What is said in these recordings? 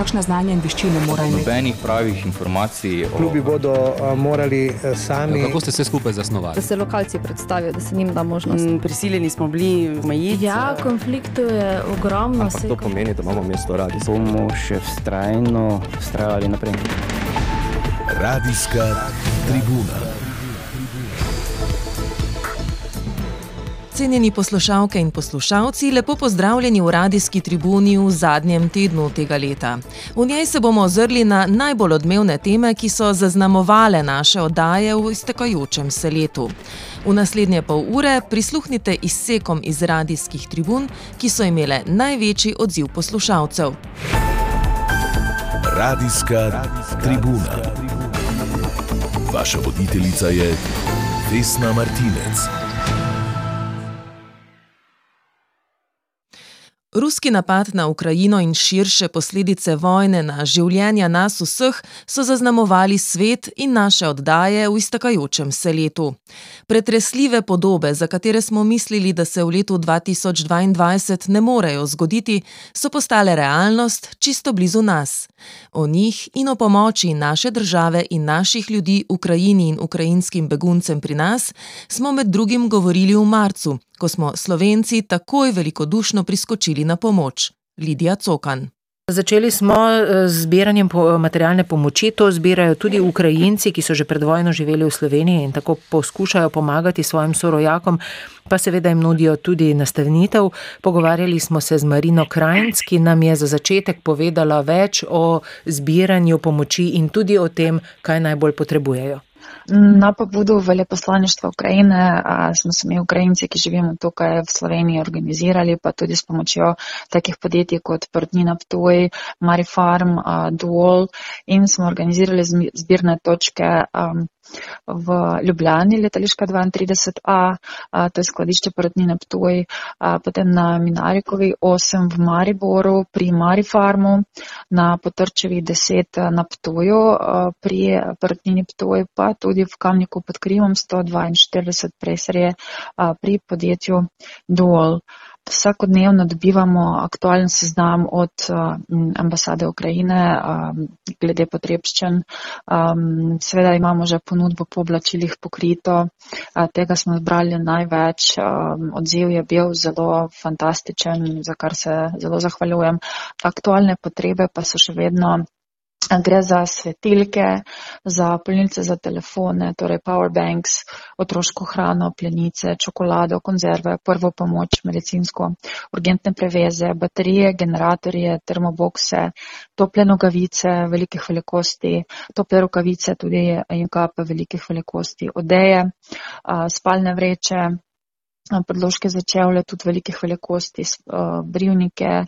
kakšne znanja in veščine mora imeti. Nobenih pravih informacij. O... Klubi bodo uh, morali uh, sami. Ja, kako ste se skupaj zasnovali? Da se lokalci predstavijo, da se njim da možnost. Mm, prisiljeni smo bili omejiti. Ja, konfliktov je ogromno. Ampak to pomeni, da imamo mesto radi. Bomo še vztrajno vztrajali naprej. Radijska tribuna. Cenjeni poslušalke in poslušalci, lepo pozdravljeni v radijski tribuni v zadnjem tednu tega leta. V njej se bomo ozrli na najbolj odmevne teme, ki so zaznamovale naše oddaje v iztekajočem se letu. V naslednje pol ure prisluhnite izsekom iz radijskih tribun, ki so imele največji odziv poslušalcev. Radijska tribuna. Vaša voditeljica je Vesna Martinec. Ruski napad na Ukrajino in širše posledice vojne na življenja nas vseh so zaznamovali svet in naše oddaje v iztakajočem se letu. Pretresljive podobe, za katere smo mislili, da se v letu 2022 ne morejo zgoditi, so postale realnost čisto blizu nas. O njih in o pomoči naše države in naših ljudi Ukrajini in ukrajinskim beguncem pri nas smo med drugim govorili v marcu ko smo Slovenci takoj velikodušno priskočili na pomoč. Lidija Cokan. Začeli smo eh, z zbiranjem materialne pomoči. To zbirajo tudi Ukrajinci, ki so že pred vojno živeli v Sloveniji in tako poskušajo pomagati svojim sorojakom, pa seveda jim nudijo tudi nastavnitev. Pogovarjali smo se z Marino Krajnc, ki nam je za začetek povedala več o zbiranju pomoči in tudi o tem, kaj najbolj potrebujejo. Na pobudu veleposlaništva Ukrajine smo se mi Ukrajinci, ki živimo tukaj v Sloveniji, organizirali, pa tudi s pomočjo takih podjetij kot Prtnina Ptuj, Marifarm, Duol in smo organizirali zbirne točke v Ljubljani, letališka 32A, to je skladišče Prtnine Ptuj, potem na Minarikovi 8 v Mariboru pri Marifarmu, na Potrčevi 10 na Ptuju pri Prtnini Ptuj, pa tudi v Kamniku pod Krimom 142 preserje pri podjetju Duol. Vsakodnevno dobivamo aktualen seznam od ambasade Ukrajine glede potrebščin. Seveda imamo že ponudbo po oblačilih pokrito, tega smo zbrali največ. Odziv je bil zelo fantastičen, za kar se zelo zahvaljujem. Aktualne potrebe pa so še vedno Gre za svetilke, za polnilce za telefone, torej powerbanks, otroško hrano, plenice, čokolado, konzerve, prvo pomoč, medicinsko, urgentne preveze, baterije, generatorje, termobokse, tople nogavice velikih velikosti, tople rokavice, tudi in kape velikih velikosti, odeje, spalne vreče, predložke za čevlje tudi velikih velikosti, brivnike,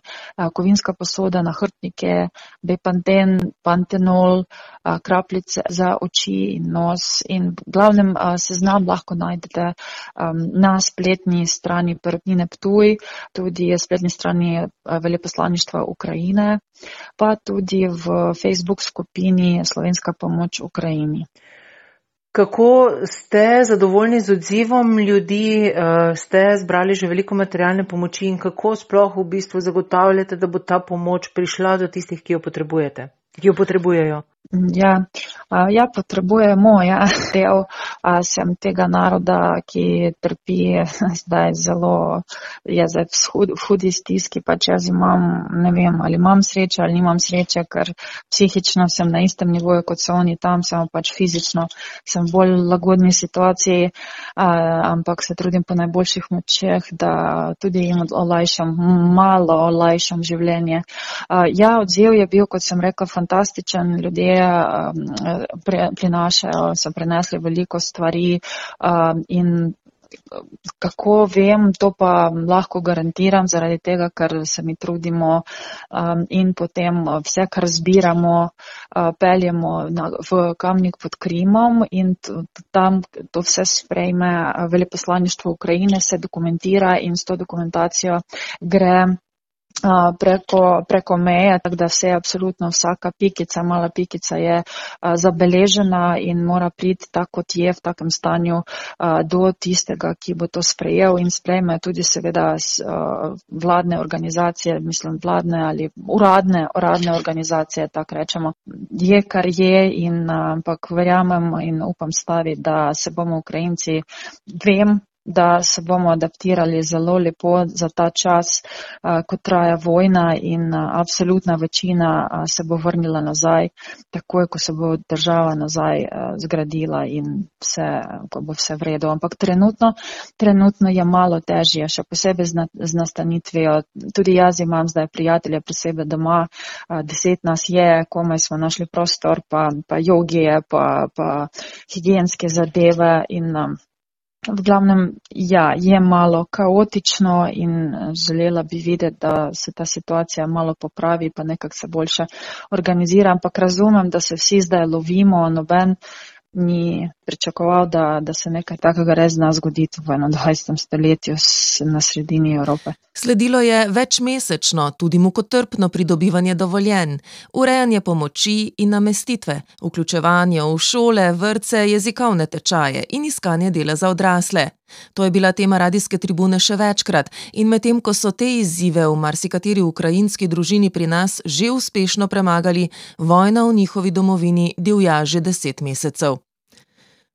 kovinska posoda, nahrtnike, bepanten, pantenol, krapljice za oči in nos. In glavnem seznam lahko najdete na spletni strani Prvnine Ptuj, tudi spletni strani veleposlaništva Ukrajine, pa tudi v Facebook skupini Slovenska pomoč Ukrajini. Kako ste zadovoljni z odzivom ljudi, eh, ste zbrali že veliko materialne pomoči in kako sploh v bistvu zagotavljate, da bo ta pomoč prišla do tistih, ki jo potrebujete, ki jo potrebujejo? Ja, ja potrebujemo, ja, del sem tega naroda, ki trpi zdaj zelo, je zdaj v, hud, hudi stiski, pač jaz imam, ne vem, ali imam srečo ali nimam sreče, ker psihično sem na istem nivoju, kot so oni tam, samo pač fizično sem v bolj lagodni situaciji, ampak se trudim po najboljših močeh, da tudi jim olajšam, malo olajšam življenje. Ja, odziv je bil, kot sem rekel, fantastičen, ljudje prinašajo, so prenesli veliko stvari in kako vem, to pa lahko garantiram zaradi tega, ker se mi trudimo in potem vse, kar zbiramo, peljemo v kamnik pod Krimom in tam to vse sprejme veleposlaništvo Ukrajine, se dokumentira in s to dokumentacijo gre preko, preko meje, tako da se je absolutno vsaka pikica, mala pikica je zabeležena in mora priti tako, kot je v takem stanju do tistega, ki bo to sprejel in sprejme tudi seveda vladne organizacije, mislim vladne ali uradne, uradne organizacije, tako rečemo. Je, kar je in ampak verjamem in upam staviti, da se bomo Ukrajinci, vem, da se bomo adaptirali zelo lepo za ta čas, ko traja vojna in absolutna večina se bo vrnila nazaj, takoj, ko se bo država nazaj zgradila in vse, ko bo vse v redu. Ampak trenutno, trenutno je malo težje, še posebej z nastanitvijo. Tudi jaz imam zdaj prijatelje pri sebi doma, deset nas je, komaj smo našli prostor, pa, pa jogije, pa, pa higijenske zadeve in V glavnem, ja, je malo kaotično in želela bi videti, da se ta situacija malo popravi, pa nekako se boljše organizira, ampak razumem, da se vsi zdaj lovimo, noben ni pričakoval, da, da se nekaj takega res zna zgoditi v 21. stoletju na sredini Evrope. Sledilo je večmesečno, tudi mukotrpno pridobivanje dovoljen, urejanje pomoči in namestitve, vključevanje v šole, vrtce, jezikovne tečaje in iskanje dela za odrasle. To je bila tema radijske tribune še večkrat in medtem, ko so te izzive v marsikateri ukrajinski družini pri nas že uspešno premagali, vojna v njihovi domovini divja že deset mesecev.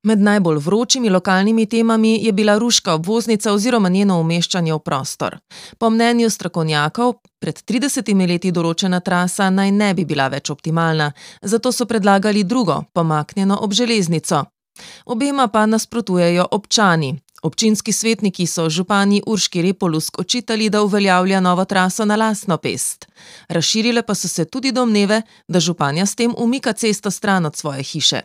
Med najbolj vročimi lokalnimi temami je bila ruška obvoznica oziroma njeno umeščanje v prostor. Po mnenju strokovnjakov, pred 30 leti določena trasa naj ne bi bila več optimalna, zato so predlagali drugo, pomaknjeno ob železnico. Obema pa nasprotujejo občani. Občinski svetniki so župani Urški Repolusk očitali, da uveljavlja novo traso na lastno pest. Razširile pa so se tudi domneve, da županja s tem umika cesto stran od svoje hiše.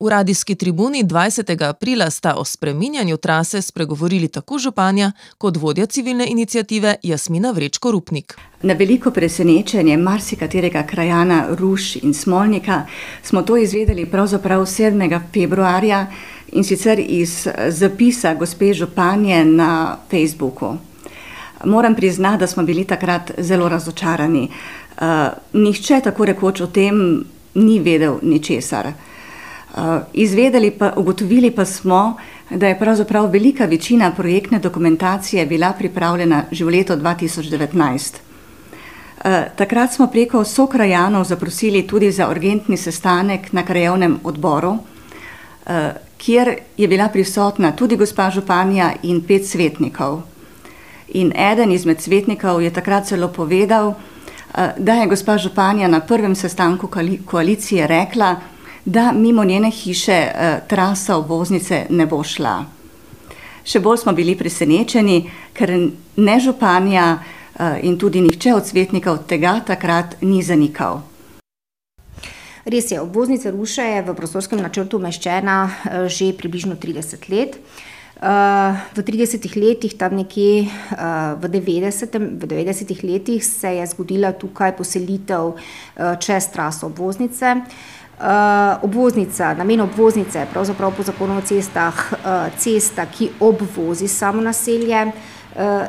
V radijski tribuni 20. aprila sta o spreminjanju trase spregovorili tako županja kot vodja civilne inicijative Jasmina Vrečko Rupnik. Na veliko presenečenje marsikaterega krajana Ruš in Smolnika smo to izvedeli pravzaprav 7. februarja in sicer iz zapisa gospe županje na Facebooku. Moram priznati, da smo bili takrat zelo razočarani. Uh, nihče tako rekoč o tem ni vedel ničesar. Eh, izvedeli pa, ugotovili pa smo, da je pravzaprav velika večina projektne dokumentacije bila pripravljena že v letu 2019. Eh, takrat smo preko sokrajanov zaprosili tudi za urgentni sestanek na krajevnem odboru, eh, kjer je bila prisotna tudi gospa županja in pet svetnikov. In eden izmed svetnikov je takrat celo povedal, da je gospa županja na prvem sestanku koalicije rekla, da mimo njene hiše eh, trasa obvoznice ne bo šla. Še bolj smo bili presenečeni, ker ne županja eh, in tudi nihče od svetnikov tega takrat ni zanikal. Res je, obvoznica Ruša je v prostorskem načrtu umeščena eh, že približno 30 let. V 30 letih, tam nekje v 90, v 90 letih, se je zgodila tukaj poselitev čez traso obvoznice. Uh, obvoznica, namen obvoznice je pravzaprav po zakonu o cestah uh, cesta, ki obvozi samo naselje uh,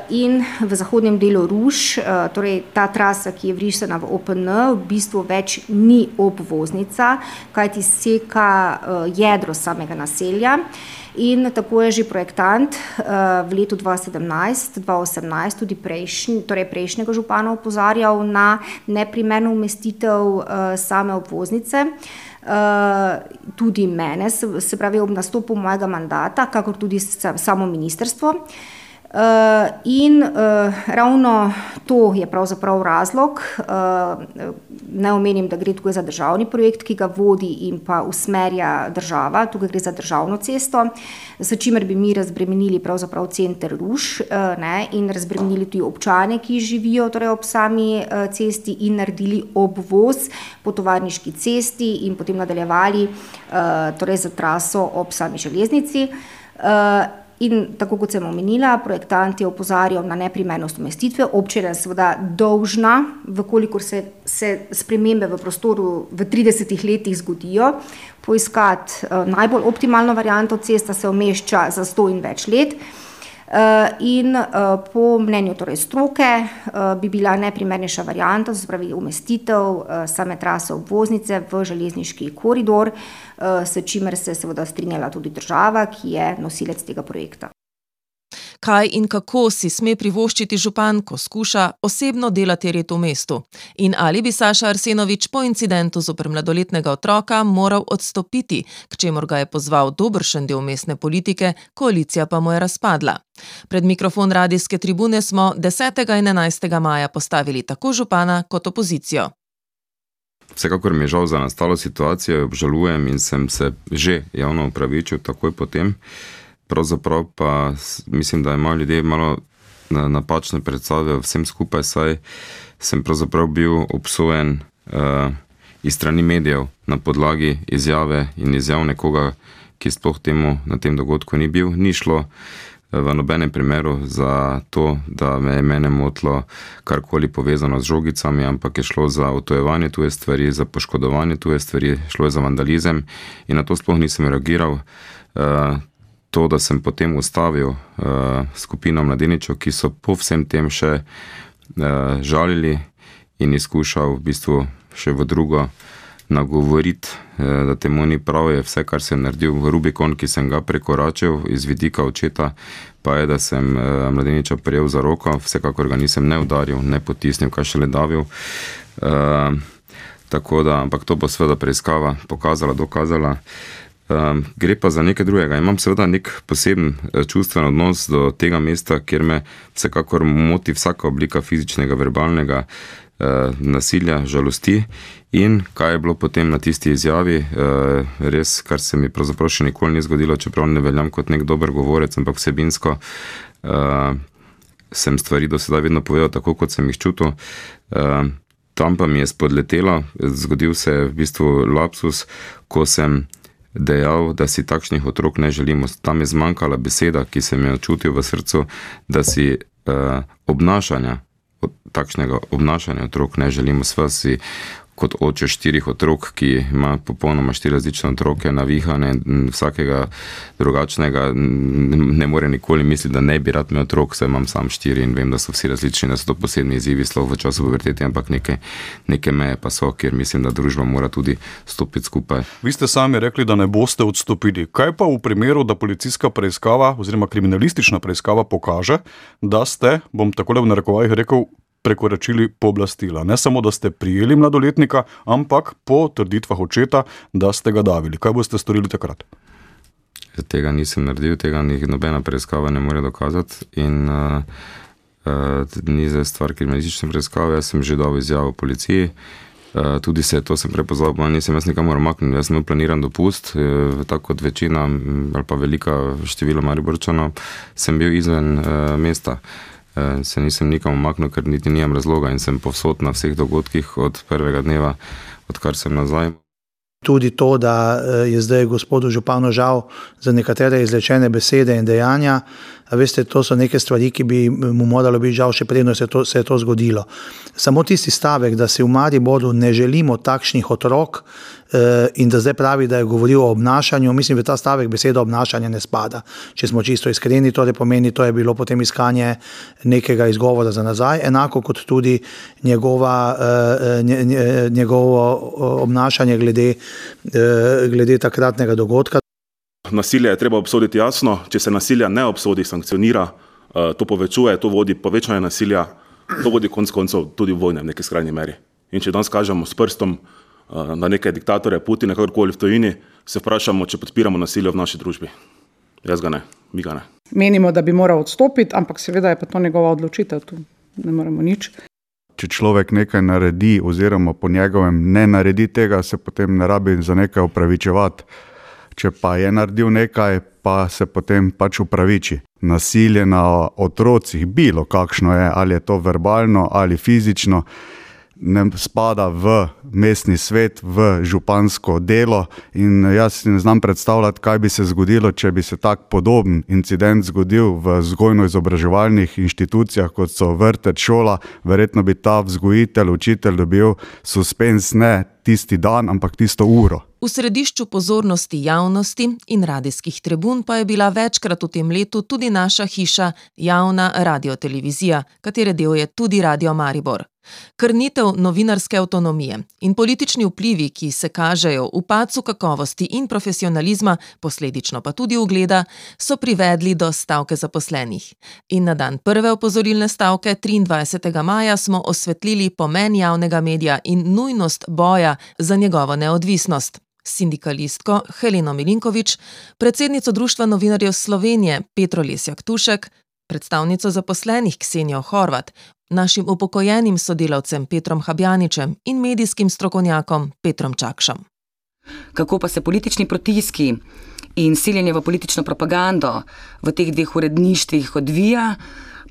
in v zahodnem delu Ruš, torej ta trasa, ki je vrisana v OPN, v bistvu več ni obvoznica, kajti seka jedro samega naselja. In tako je že projektant uh, v letu 2017-2018 tudi prejšnj, torej prejšnjega župana opozarjal na neprimerno umestitev uh, same obvoznice. Uh, tudi mene, se, pravi, ob nastopu mojega mandata, kakor tudi samo ministrstvo. Uh, in uh, ravno to je pravzaprav razlog, uh, ne omenim, da gre tukaj za državni projekt, ki ga vodi in pa usmerja država, tukaj gre za državno cesto, s čimer bi mi razbremenili pravzaprav center Ruš ne, in razbremenili tudi občane, ki živijo torej ob sami cesti in naredili obvoz po tovarniški cesti in potem nadaljevali torej za traso ob sami železnici. In tako kot sem omenila, projektant je opozarjal na neprimernost umestitve, občina je seveda dolžna, vkolikor se, se spremembe v prostoru v 30 letih zgodijo, poiskati uh, najbolj optimalno varianto, cesta se umešča za 100 in več let. In po mnenju torej stroke bi bila najprimernejša varianta, se pravi umestitev same trase obvoznice v železniški koridor, s čimer se je seveda strinjala tudi država, ki je nosilec tega projekta. Kaj in kako si sme privoščiti župan, ko skuša osebno delati red v mestu? In ali bi Saša Arsenovič po incidentu zoper mladoletnega otroka moral odstopiti, k čemur ga je pozval dobršen del mestne politike, koalicija pa mu je razpadla? Pred mikrofon radijske tribune smo 10. in 11. maja postavili tako župana kot opozicijo. Vsekakor mi je žal za nastalo situacijo, obžalujem in sem se že javno upravičil takoj potem. Pravzaprav pa mislim, da imajo ljudje malo napačne predstave o vsem skupaj, saj sem pravzaprav bil obsojen uh, iz strani medijev na podlagi izjave in izjav nekoga, ki sploh temu na tem dogodku ni bil. Ni šlo v nobenem primeru za to, da me je mene motlo karkoli povezano z žogicami, ampak je šlo za otojevanje tuje stvari, za poškodovanje tuje stvari, šlo je za vandalizem in na to sploh nisem reagiral. Uh, to, da sem potem ustavil uh, skupino mladeničev, ki so po vsem tem še uh, žalili in izkušal v bistvu še v drugo nagovoriti, uh, da temu ni prav, je vse, kar sem naredil Rubikon, ki sem ga prekoračil iz vidika očeta, pa je, da sem uh, mladeniča prijel za roko, vsekakor ga nisem ne udaril, ne potisnil, kaj še le davil. Uh, tako da, ampak to bo seveda preiskava pokazala, dokazala. Um, gre pa za nekaj drugega. Imam seveda nek poseben eh, čustven odnos do tega mesta, kjer me vsekakor moti vsaka oblika fizičnega, verbalnega uh, nasilja, žalosti. In kaj je bilo potem na tisti izjavi, uh, res, kar se mi pravzaprav še nikoli ni zgodilo, čeprav ne veljam kot nek dober govorec, ampak vsebinsko uh, sem stvari do sedaj vedno povedal tako, kot sem jih čutil. Uh, tam pa mi je spodletelo, zgodil se je v bistvu lapsus, ko sem dejal, da si takšnih otrok ne želimo. Tam je zmanjkala beseda, ki sem jo čutil v srcu, da si uh, obnašanja, takšnega obnašanja otrok ne želimo. Sva si kot oče štirih otrok, ki ima popolnoma štiri različne otroke, navihane, vsakega drugačnega, ne more nikoli misliti, da ne bi rad imel otrok, saj imam sam štiri in vem, da so vsi različni, da so to posebni izzivi, sploh v času pubertete, ampak neke, neke meje pa so, kjer mislim, da družba mora tudi stopiti skupaj. Vi ste sami rekli, da ne boste odstopili. Kaj pa v primeru, da policijska preiskava oziroma kriminalistična preiskava pokaže, da ste, bom tako le v narekovajih rekel, prekoračili pooblastila. Ne samo, da ste prijeli mladoletnika, ampak po trditvah očeta, da ste ga davili. Kaj boste storili takrat? Tega nisem naredil, tega nobena preiskava ne more dokazati. In uh, uh, ni za stvar kriminalistične preiskave. Jaz sem že dal izjavo policiji. Uh, tudi se to sem prepoznal, pa nisem jaz nikamor omaknil. Jaz sem imel planiran dopust, tako kot večina ali pa velika števila Mariborčanov, sem bil izven mesta. Uh, se nisem nikam umaknil, ker niti nimam razloga in sem povsod na vseh dogodkih od prvega dneva, odkar sem nazaj. Tudi to, da eh, je zdaj gospodu Županu žal za nekatere izrečene besede in dejanja, veste, to so neke stvari, ki bi mu moralo biti žal, še predno se, se je to zgodilo. Samo tisti stavek, da si v Mariboru ne želimo takšnih otrok eh, in da zdaj pravi, da je govoril o obnašanju, mislim, da ta stavek beseda obnašanja ne spada. Če smo čisto iskreni, to pomeni, to je bilo potem iskanje nekega izgovora za nazaj, enako kot tudi njegova, eh, njegovo obnašanje glede, glede takratnega dogodka. Nasilje je treba obsoditi jasno, če se nasilja ne obsodi, sankcionira, eh, to povečuje, to vodi povečanje nasilja, to vodi konec koncev tudi vojne v neki skrajni meri. In če danes kažemo s prstom eh, na neke diktatorje, Putina, kakorkoli v tujini, se vprašamo, če podpiramo nasilje v naši družbi. Jaz ga ne, mi ga ne. Menimo, da bi moral odstopiti, ampak seveda je pa to njegova odločitev, tu ne moremo nič. Če človek nekaj naredi, oziroma po njegovem ne naredi tega, se potem ne rabi za nekaj upravičevati če pa je naredil nekaj, pa se potem pač upraviči. Nasilje na otrocih, bilo kakšno je, ali je to verbalno ali fizično, ne spada v mestni svet, v župansko delo. In jaz si ne znam predstavljati, kaj bi se zgodilo, če bi se tak podoben incident zgodil v vzgojno-izobraževalnih inštitucijah, kot so vrtec, šola. Verjetno bi ta vzgojitelj, učitelj dobil suspens ne tisti dan, ampak tisto uro. V središču pozornosti javnosti in radijskih tribun pa je bila večkrat v tem letu tudi naša hiša, javna radiotelevizija, katere del je tudi Radio Maribor. Krnitev novinarske avtonomije in politični vplivi, ki se kažejo v pacu kakovosti in profesionalizma, posledično pa tudi ugleda, so privedli do stavke zaposlenih. In na dan prve opozorilne stavke, 23. maja, smo osvetlili pomen javnega medija in nujnost boja za njegovo neodvisnost. Sindikalistko Heleno Milinkovič, predsednico Društva novinarjev Slovenije Petro Lesjak Tušek, predstavnico zaposlenih Ksenijo Horvat, našim upokojenim sodelavcem Petrom Habjaničem in medijskim strokovnjakom Petrom Čakšom. Kako pa se politični pritiski in siljenje v politično propagando v teh dveh uredništvih odvija,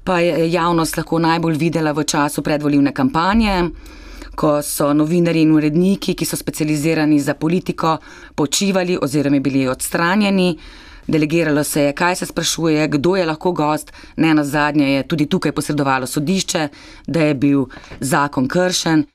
pa je javnost lahko najbolj videla v času predvoljivne kampanje, ko so novinari in uredniki, ki so specializirani za politiko, počivali oziroma bili odstranjeni. Delegiralo se je, kaj se sprašuje, kdo je lahko gost, ne na zadnje je tudi tukaj posredovalo sodišče, da je bil zakon kršen.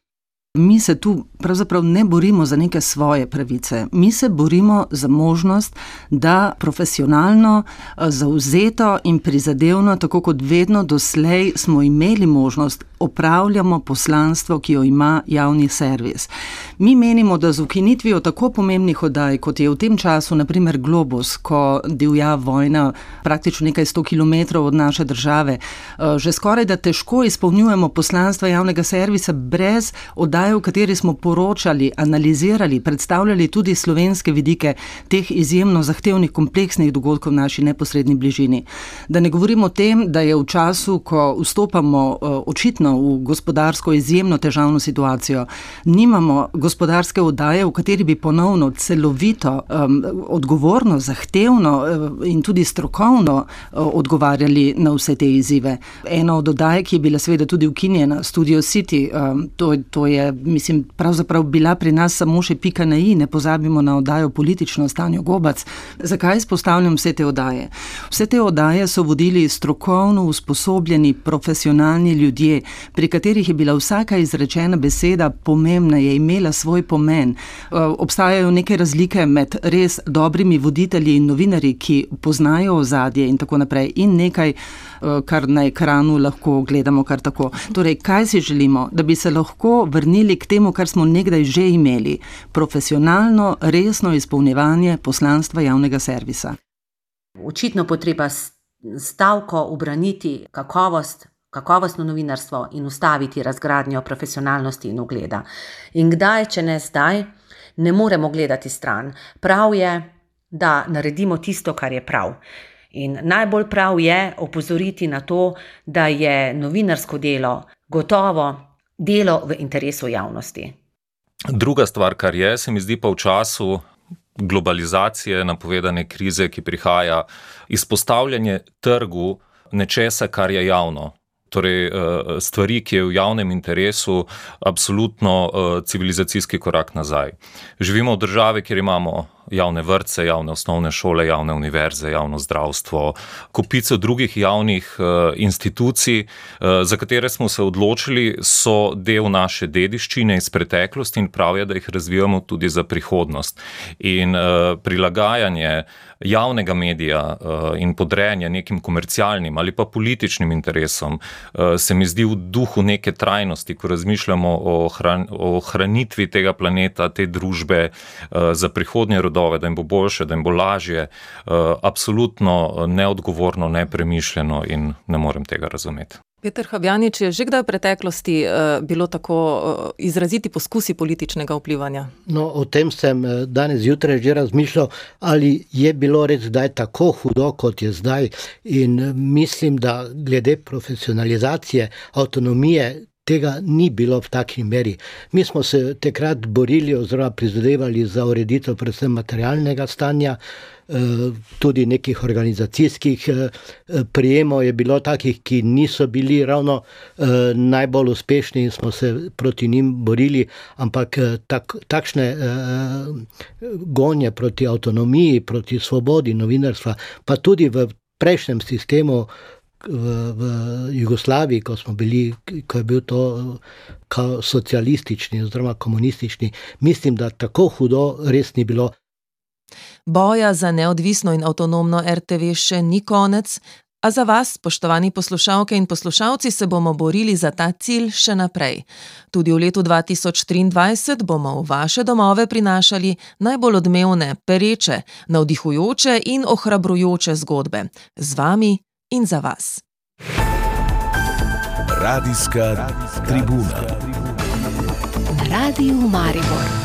Mi se tu pravzaprav ne borimo za neke svoje pravice, mi se borimo za možnost, da profesionalno, zauzeto in prizadevno, tako kot vedno doslej smo imeli možnost, opravljamo poslanstvo, ki jo ima javni servis. Mi menimo, da z ukinitvijo tako pomembnih oddaj, kot je v tem času, naprimer Globus, ko divja vojna praktično nekaj sto km od naše države, že skoraj da težko izpolnjujemo poslanstva javnega servisa brez oddaje, v kateri smo poročali, analizirali, predstavljali tudi slovenske vidike teh izjemno zahtevnih, kompleksnih dogodkov v naši neposrednji bližini. Da ne govorimo o tem, da je v času, ko vstopamo očitno v gospodarsko izjemno težavno situacijo, nimamo gospodarske oddaje, v kateri bi ponovno celovito, um, odgovorno, zahtevno in tudi strokovno uh, odgovarjali na vse te izzive. Ena od oddaj, ki je bila seveda tudi ukinjena, Studio City, um, to, to je, mislim, pravzaprav bila pri nas samo še pika na i, ne pozabimo na oddajo politično stanje Gobac. Zakaj izpostavljam vse te oddaje? Vse te oddaje so vodili strokovno usposobljeni, profesionalni ljudje, pri katerih je bila vsaka izrečena beseda pomembna, je imela svoj pomen. Obstajajo neke razlike med res dobrimi voditelji in novinarji, ki poznajo ozadje in tako naprej, in nekaj, kar na ekranu lahko gledamo kar tako. Torej, kaj si želimo? Da bi se lahko vrnili k temu, kar smo nekdaj že imeli, profesionalno, resno izpolnjevanje poslanstva javnega servisa. Očitno potreba stavko obraniti kakovost, kakovostno novinarstvo in ustaviti razgradnjo profesionalnosti in ugleda. In kdaj, če ne zdaj, ne moremo gledati stran. Prav je, da naredimo tisto, kar je prav. In najbolj prav je opozoriti na to, da je novinarsko delo gotovo delo v interesu javnosti. Druga stvar, kar je, se mi zdi pa v času globalizacije, napovedane krize, ki prihaja, izpostavljanje trgu nečesa, kar je javno. Torej, stvari, ki je v javnem interesu, absolutno civilizacijski korak nazaj. Živimo v državi, kjer imamo javne vrtce, javne osnovne šole, javne univerze, javno zdravstvo, kopico drugih javnih institucij, za katere smo se odločili, so del naše dediščine iz preteklosti in prav je, da jih razvijamo tudi za prihodnost. In prilagajanje javnega medija in podrejanje nekim komercialnim ali pa političnim interesom se mi zdi v duhu neke trajnosti, ko razmišljamo o o ohranitvi tega planeta, te družbe za prihodnje rodove, da jim bo boljše, da jim bo lažje, absolutno neodgovorno, nepremišljeno in ne morem tega razumeti. Peter Habjanič, je že kdaj v preteklosti bilo tako izraziti poskusi političnega vplivanja? No, o tem sem danes zjutraj že razmišljal, ali je bilo res kdaj tako hudo, kot je zdaj. In mislim, da glede profesionalizacije, avtonomije, tega ni bilo v taki meri. Mi smo se takrat borili oziroma prizadevali za ureditev predvsem materialnega stanja, tudi nekih organizacijskih prijemov je bilo takih, ki niso bili ravno najbolj uspešni in smo se proti njim borili, ampak tak, takšne gonje proti avtonomiji, proti svobodi novinarstva, pa tudi v prejšnjem sistemu v, v Jugoslaviji, ko smo bili, ko je bil to socialistični oziroma komunistični, mislim, da tako hudo res ni bilo. Boja za neodvisno in avtonomno RTV še ni konec, A za vas, spoštovani poslušalke in poslušalci, se bomo borili za ta cilj še naprej. Tudi v letu 2023 bomo v vaše domove prinašali najbolj odmevne, pereče, navdihujoče in ohrabrujoče zgodbe. Z vami in za vas. Radijska tribuna. Radio Maribor.